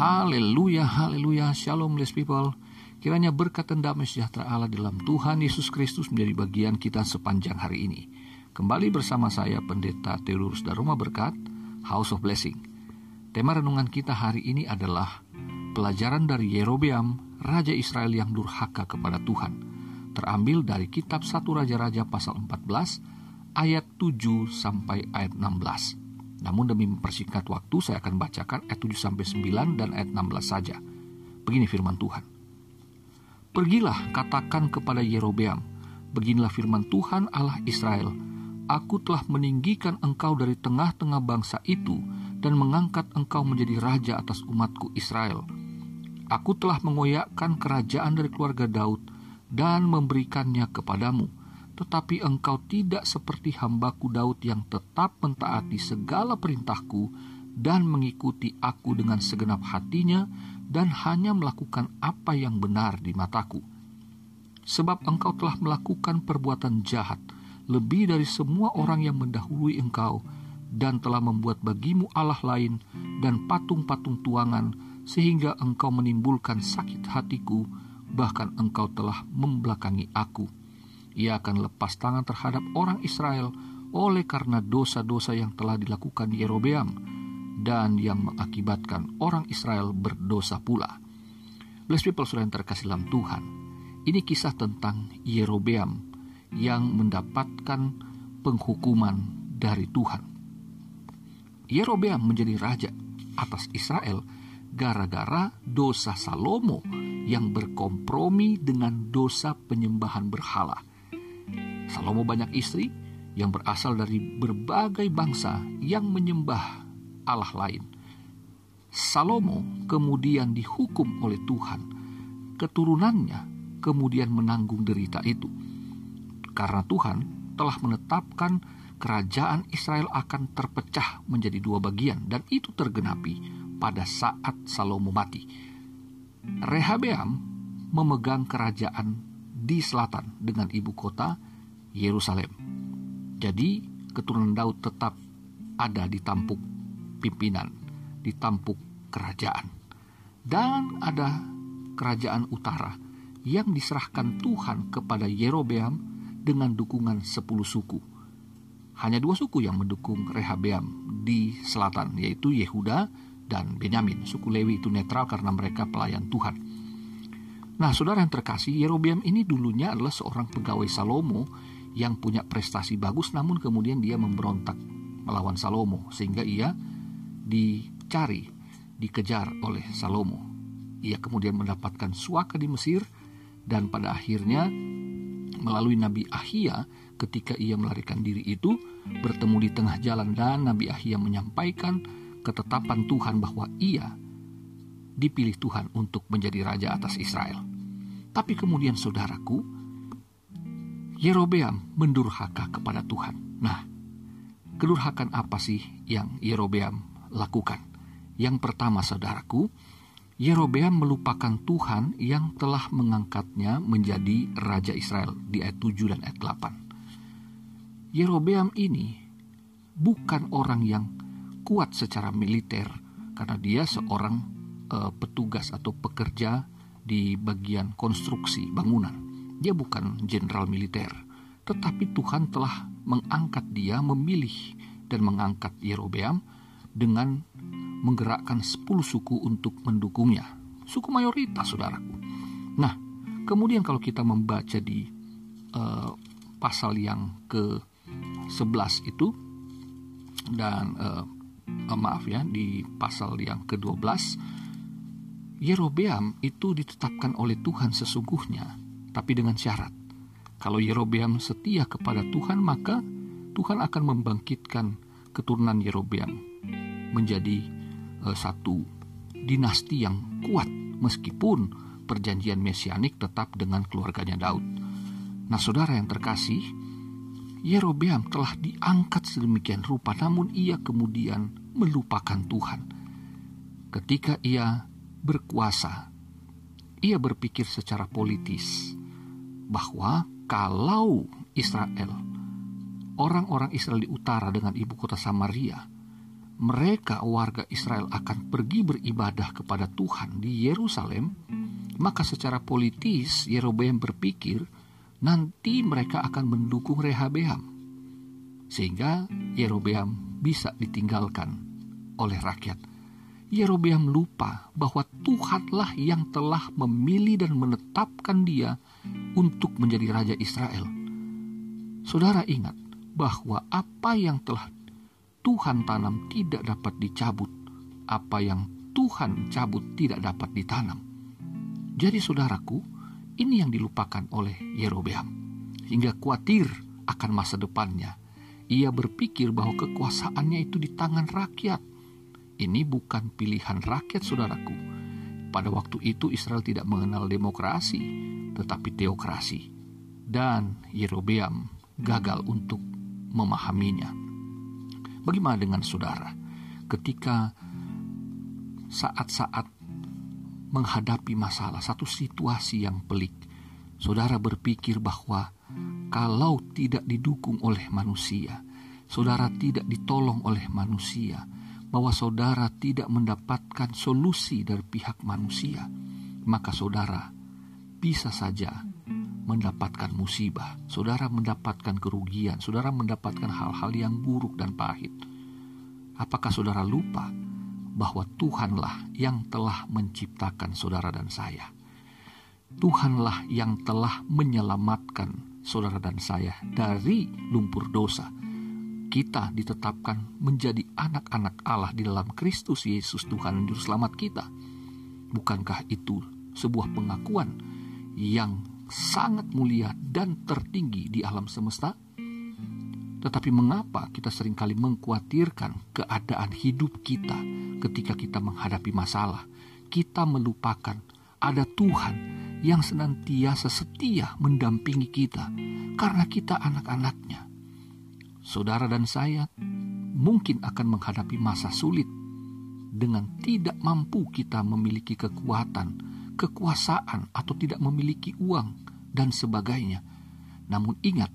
Haleluya, haleluya, shalom blessed people. Kiranya berkat dan damai sejahtera Allah dalam Tuhan Yesus Kristus menjadi bagian kita sepanjang hari ini. Kembali bersama saya Pendeta Teolurus Daruma Berkat, House of Blessing. Tema renungan kita hari ini adalah pelajaran dari Yerobeam, Raja Israel yang durhaka kepada Tuhan. Terambil dari kitab 1 Raja-Raja pasal 14 ayat 7 sampai ayat 16. Namun demi mempersingkat waktu, saya akan bacakan ayat 7 sampai 9 dan ayat 16 saja. Begini firman Tuhan. Pergilah katakan kepada Yerobeam, beginilah firman Tuhan Allah Israel, Aku telah meninggikan engkau dari tengah-tengah bangsa itu dan mengangkat engkau menjadi raja atas umatku Israel. Aku telah mengoyakkan kerajaan dari keluarga Daud dan memberikannya kepadamu tetapi engkau tidak seperti hambaku Daud yang tetap mentaati segala perintahku dan mengikuti aku dengan segenap hatinya dan hanya melakukan apa yang benar di mataku. Sebab engkau telah melakukan perbuatan jahat lebih dari semua orang yang mendahului engkau dan telah membuat bagimu Allah lain dan patung-patung tuangan sehingga engkau menimbulkan sakit hatiku bahkan engkau telah membelakangi aku.' Ia akan lepas tangan terhadap orang Israel oleh karena dosa-dosa yang telah dilakukan Yerobeam dan yang mengakibatkan orang Israel berdosa pula. Blessed people sudah yang terkasih dalam Tuhan. Ini kisah tentang Yerobeam yang mendapatkan penghukuman dari Tuhan. Yerobeam menjadi raja atas Israel gara-gara dosa Salomo yang berkompromi dengan dosa penyembahan berhala. Salomo banyak istri yang berasal dari berbagai bangsa yang menyembah Allah lain. Salomo kemudian dihukum oleh Tuhan. Keturunannya kemudian menanggung derita itu. Karena Tuhan telah menetapkan kerajaan Israel akan terpecah menjadi dua bagian dan itu tergenapi pada saat Salomo mati. Rehabeam memegang kerajaan di selatan dengan ibu kota Yerusalem. Jadi keturunan Daud tetap ada di tampuk pimpinan, di tampuk kerajaan. Dan ada kerajaan utara yang diserahkan Tuhan kepada Yerobeam dengan dukungan sepuluh suku. Hanya dua suku yang mendukung Rehabeam di selatan, yaitu Yehuda dan Benyamin. Suku Lewi itu netral karena mereka pelayan Tuhan. Nah, saudara yang terkasih, Yerobeam ini dulunya adalah seorang pegawai Salomo yang punya prestasi bagus namun kemudian dia memberontak melawan Salomo sehingga ia dicari, dikejar oleh Salomo. Ia kemudian mendapatkan suaka di Mesir dan pada akhirnya melalui Nabi Ahia ketika ia melarikan diri itu bertemu di tengah jalan dan Nabi Ahia menyampaikan ketetapan Tuhan bahwa ia dipilih Tuhan untuk menjadi raja atas Israel. Tapi kemudian saudaraku, Yerobeam mendurhaka kepada Tuhan. Nah, kedurhakan apa sih yang Yerobeam lakukan? Yang pertama, saudaraku, Yerobeam melupakan Tuhan yang telah mengangkatnya menjadi Raja Israel di ayat 7 dan ayat 8. Yerobeam ini bukan orang yang kuat secara militer karena dia seorang uh, petugas atau pekerja di bagian konstruksi bangunan dia bukan jenderal militer, tetapi Tuhan telah mengangkat dia, memilih dan mengangkat Yerobeam dengan menggerakkan 10 suku untuk mendukungnya. Suku mayoritas, saudaraku. Nah, kemudian kalau kita membaca di uh, pasal yang ke-11 itu, dan uh, maaf ya, di pasal yang ke-12, Yerobeam itu ditetapkan oleh Tuhan sesungguhnya tapi dengan syarat. Kalau Yerobeam setia kepada Tuhan, maka Tuhan akan membangkitkan keturunan Yerobeam menjadi uh, satu dinasti yang kuat meskipun perjanjian mesianik tetap dengan keluarganya Daud. Nah, saudara yang terkasih, Yerobeam telah diangkat sedemikian rupa, namun ia kemudian melupakan Tuhan. Ketika ia berkuasa, ia berpikir secara politis bahwa kalau Israel, orang-orang Israel di utara dengan ibu kota Samaria, mereka warga Israel akan pergi beribadah kepada Tuhan di Yerusalem, maka secara politis Yerobeam berpikir nanti mereka akan mendukung Rehabeam. Sehingga Yerobeam bisa ditinggalkan oleh rakyat. Yerobeam lupa bahwa Tuhanlah yang telah memilih dan menetapkan dia untuk menjadi raja Israel. Saudara ingat bahwa apa yang telah Tuhan tanam tidak dapat dicabut, apa yang Tuhan cabut tidak dapat ditanam. Jadi saudaraku, ini yang dilupakan oleh Yerobeam. Hingga khawatir akan masa depannya. Ia berpikir bahwa kekuasaannya itu di tangan rakyat. Ini bukan pilihan rakyat saudaraku. Pada waktu itu Israel tidak mengenal demokrasi, tetapi teokrasi. Dan Yerobeam gagal untuk memahaminya. Bagaimana dengan saudara? Ketika saat-saat menghadapi masalah, satu situasi yang pelik, saudara berpikir bahwa kalau tidak didukung oleh manusia, saudara tidak ditolong oleh manusia, bahwa saudara tidak mendapatkan solusi dari pihak manusia, maka saudara bisa saja mendapatkan musibah, saudara mendapatkan kerugian, saudara mendapatkan hal-hal yang buruk dan pahit. Apakah saudara lupa bahwa Tuhanlah yang telah menciptakan saudara dan saya? Tuhanlah yang telah menyelamatkan saudara dan saya dari lumpur dosa. Kita ditetapkan menjadi anak-anak Allah di dalam Kristus Yesus Tuhan dan Juru Selamat kita. Bukankah itu sebuah pengakuan yang sangat mulia dan tertinggi di alam semesta? Tetapi mengapa kita sering kali mengkhawatirkan keadaan hidup kita ketika kita menghadapi masalah? Kita melupakan ada Tuhan yang senantiasa setia mendampingi kita karena kita anak-anaknya. Saudara dan saya mungkin akan menghadapi masa sulit dengan tidak mampu kita memiliki kekuatan kekuasaan atau tidak memiliki uang dan sebagainya. Namun ingat,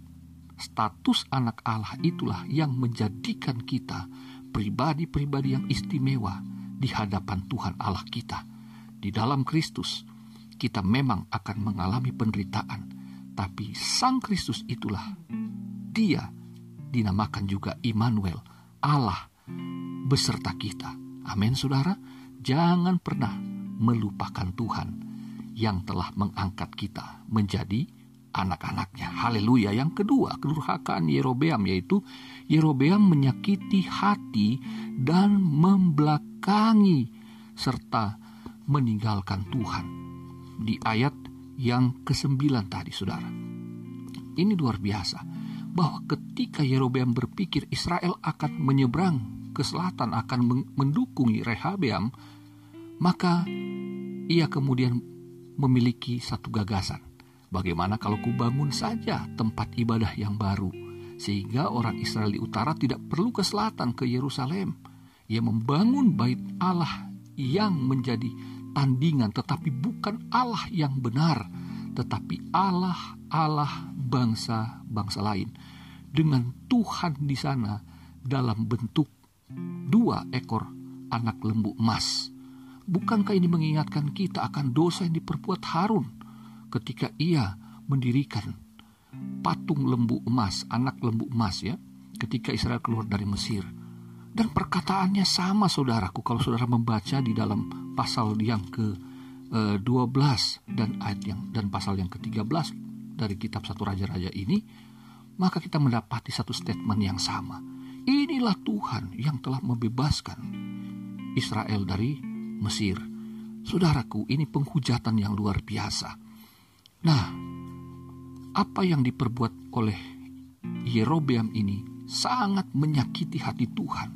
status anak Allah itulah yang menjadikan kita pribadi-pribadi yang istimewa di hadapan Tuhan Allah kita. Di dalam Kristus, kita memang akan mengalami penderitaan, tapi Sang Kristus itulah Dia dinamakan juga Immanuel, Allah beserta kita. Amin, saudara. Jangan pernah melupakan Tuhan yang telah mengangkat kita menjadi anak-anaknya. Haleluya. Yang kedua, kedurhakaan Yerobeam yaitu Yerobeam menyakiti hati dan membelakangi serta meninggalkan Tuhan. Di ayat yang kesembilan tadi, saudara. Ini luar biasa. Bahwa ketika Yerobeam berpikir Israel akan menyeberang ke selatan, akan mendukung Rehabeam, maka ia kemudian memiliki satu gagasan. Bagaimana kalau kubangun saja tempat ibadah yang baru, sehingga orang Israel di utara tidak perlu ke selatan ke Yerusalem. Ia membangun bait Allah yang menjadi tandingan, tetapi bukan Allah yang benar, tetapi Allah Allah bangsa-bangsa lain. Dengan Tuhan di sana dalam bentuk dua ekor anak lembu emas. Bukankah ini mengingatkan kita akan dosa yang diperbuat Harun ketika ia mendirikan patung lembu emas, anak lembu emas ya, ketika Israel keluar dari Mesir. Dan perkataannya sama saudaraku kalau saudara membaca di dalam pasal yang ke-12 eh, dan ayat yang dan pasal yang ke-13 dari kitab satu raja-raja ini, maka kita mendapati satu statement yang sama. Inilah Tuhan yang telah membebaskan Israel dari Mesir. Saudaraku, ini penghujatan yang luar biasa. Nah, apa yang diperbuat oleh Yerobeam ini sangat menyakiti hati Tuhan.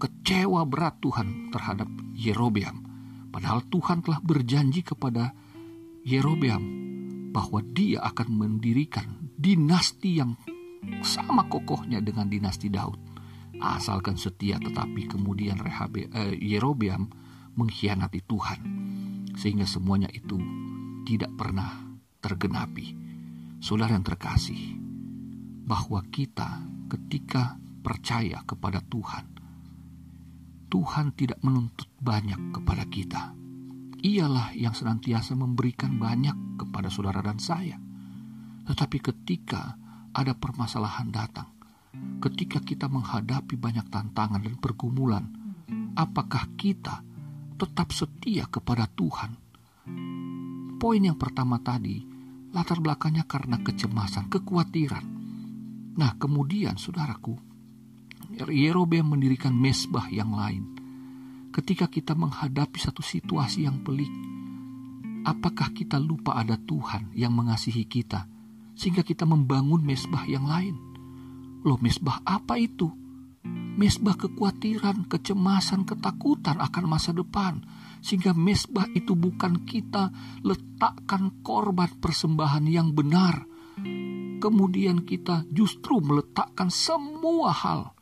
Kecewa berat Tuhan terhadap Yerobeam. Padahal Tuhan telah berjanji kepada Yerobeam bahwa dia akan mendirikan dinasti yang sama kokohnya dengan dinasti Daud. Asalkan setia tetapi kemudian eh, Yerobeam mengkhianati Tuhan, sehingga semuanya itu tidak pernah tergenapi. Saudara yang terkasih, bahwa kita ketika percaya kepada Tuhan, Tuhan tidak menuntut banyak kepada kita. Ialah yang senantiasa memberikan banyak kepada saudara dan saya. Tetapi ketika ada permasalahan datang, ketika kita menghadapi banyak tantangan dan pergumulan, apakah kita tetap setia kepada Tuhan? Poin yang pertama tadi, latar belakangnya karena kecemasan, kekhawatiran. Nah, kemudian saudaraku, Yerobeam mendirikan mesbah yang lain. Ketika kita menghadapi satu situasi yang pelik, apakah kita lupa ada Tuhan yang mengasihi kita sehingga kita membangun mesbah yang lain? Loh, mesbah apa itu? Mesbah kekhawatiran, kecemasan, ketakutan akan masa depan. Sehingga mesbah itu bukan kita letakkan korban persembahan yang benar. Kemudian kita justru meletakkan semua hal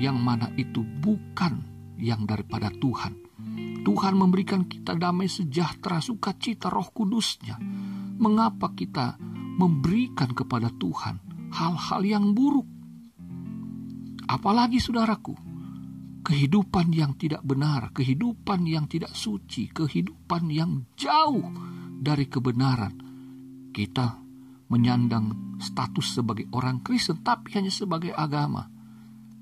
yang mana itu bukan yang daripada Tuhan. Tuhan memberikan kita damai sejahtera, sukacita, roh kudusnya. Mengapa kita memberikan kepada Tuhan hal-hal yang buruk? Apalagi saudaraku, kehidupan yang tidak benar, kehidupan yang tidak suci, kehidupan yang jauh dari kebenaran. Kita menyandang status sebagai orang Kristen, tapi hanya sebagai agama.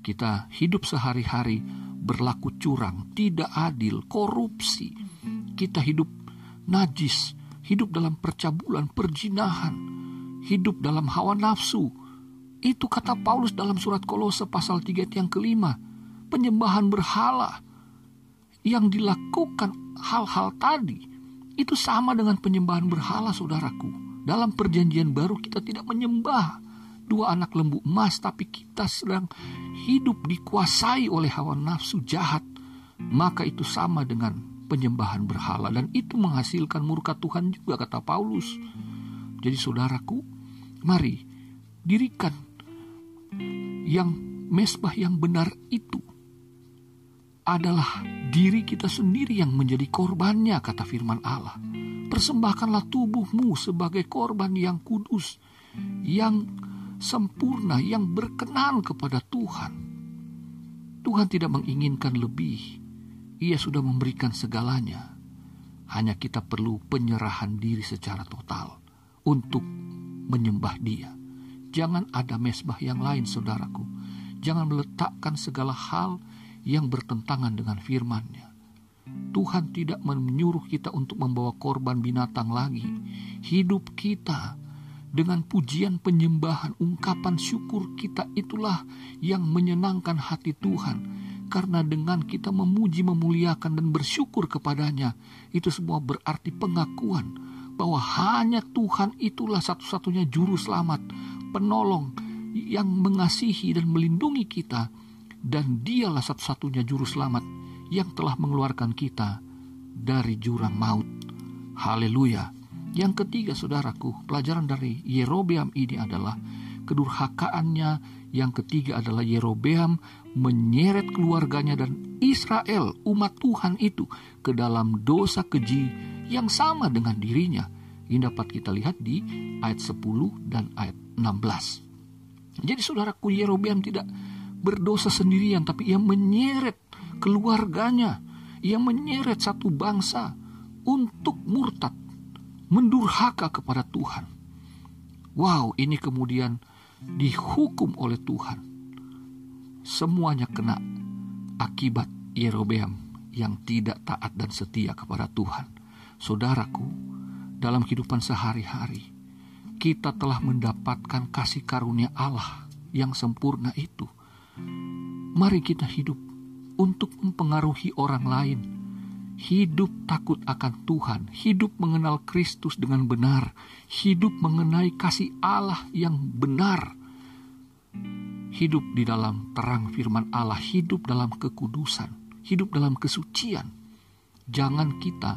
Kita hidup sehari-hari berlaku curang, tidak adil, korupsi. Kita hidup najis, hidup dalam percabulan, perjinahan, hidup dalam hawa nafsu, itu kata Paulus dalam surat Kolose pasal 3 yang kelima. Penyembahan berhala yang dilakukan hal-hal tadi itu sama dengan penyembahan berhala saudaraku. Dalam perjanjian baru kita tidak menyembah dua anak lembu emas tapi kita sedang hidup dikuasai oleh hawa nafsu jahat. Maka itu sama dengan penyembahan berhala dan itu menghasilkan murka Tuhan juga kata Paulus. Jadi saudaraku, mari dirikan yang mesbah yang benar itu adalah diri kita sendiri yang menjadi korbannya, kata firman Allah. Persembahkanlah tubuhmu sebagai korban yang kudus, yang sempurna, yang berkenan kepada Tuhan. Tuhan tidak menginginkan lebih. Ia sudah memberikan segalanya. Hanya kita perlu penyerahan diri secara total untuk menyembah Dia. Jangan ada mesbah yang lain, saudaraku. Jangan meletakkan segala hal yang bertentangan dengan firman-Nya. Tuhan tidak menyuruh kita untuk membawa korban binatang lagi. Hidup kita dengan pujian penyembahan, ungkapan syukur kita itulah yang menyenangkan hati Tuhan. Karena dengan kita memuji, memuliakan, dan bersyukur kepadanya, itu semua berarti pengakuan bahwa hanya Tuhan itulah satu-satunya juru selamat penolong yang mengasihi dan melindungi kita dan dialah satu-satunya juru selamat yang telah mengeluarkan kita dari jurang maut. Haleluya. Yang ketiga saudaraku, pelajaran dari Yerobeam ini adalah kedurhakaannya. Yang ketiga adalah Yerobeam menyeret keluarganya dan Israel, umat Tuhan itu, ke dalam dosa keji yang sama dengan dirinya. Ini dapat kita lihat di ayat 10 dan ayat 16. Jadi saudaraku Yerobeam tidak berdosa sendirian tapi ia menyeret keluarganya, ia menyeret satu bangsa untuk murtad, mendurhaka kepada Tuhan. Wow, ini kemudian dihukum oleh Tuhan. Semuanya kena akibat Yerobeam yang tidak taat dan setia kepada Tuhan. Saudaraku, dalam kehidupan sehari-hari, kita telah mendapatkan kasih karunia Allah yang sempurna itu. Mari kita hidup untuk mempengaruhi orang lain. Hidup takut akan Tuhan, hidup mengenal Kristus dengan benar, hidup mengenai kasih Allah yang benar. Hidup di dalam terang firman Allah, hidup dalam kekudusan, hidup dalam kesucian. Jangan kita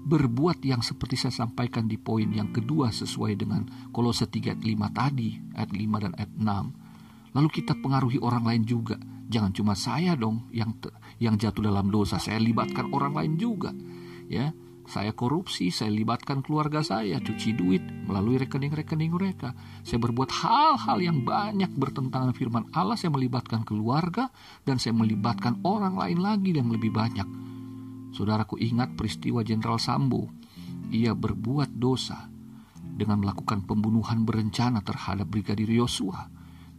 berbuat yang seperti saya sampaikan di poin yang kedua sesuai dengan Kolose 3 ayat 5 tadi, ayat 5 dan ayat 6. Lalu kita pengaruhi orang lain juga. Jangan cuma saya dong yang yang jatuh dalam dosa, saya libatkan orang lain juga. Ya. Saya korupsi, saya libatkan keluarga saya, cuci duit melalui rekening-rekening mereka. Saya berbuat hal-hal yang banyak bertentangan firman Allah, saya melibatkan keluarga, dan saya melibatkan orang lain lagi yang lebih banyak. Saudaraku ingat peristiwa Jenderal Sambo. Ia berbuat dosa dengan melakukan pembunuhan berencana terhadap Brigadir Yosua.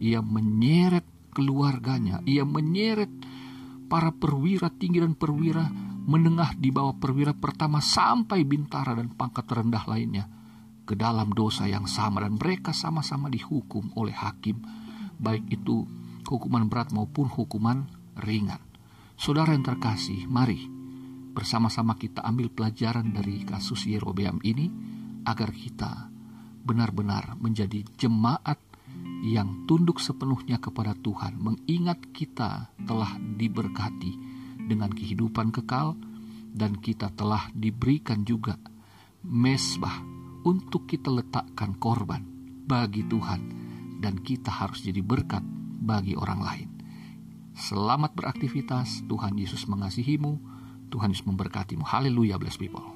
Ia menyeret keluarganya, ia menyeret para perwira tinggi dan perwira menengah di bawah perwira pertama sampai bintara dan pangkat terendah lainnya ke dalam dosa yang sama dan mereka sama-sama dihukum oleh hakim baik itu hukuman berat maupun hukuman ringan. Saudara yang terkasih, mari bersama-sama kita ambil pelajaran dari kasus Yerobeam ini agar kita benar-benar menjadi jemaat yang tunduk sepenuhnya kepada Tuhan, mengingat kita telah diberkati dengan kehidupan kekal dan kita telah diberikan juga mesbah untuk kita letakkan korban bagi Tuhan dan kita harus jadi berkat bagi orang lain. Selamat beraktivitas, Tuhan Yesus mengasihimu, Tuhan Yesus memberkatimu. Haleluya, bless people.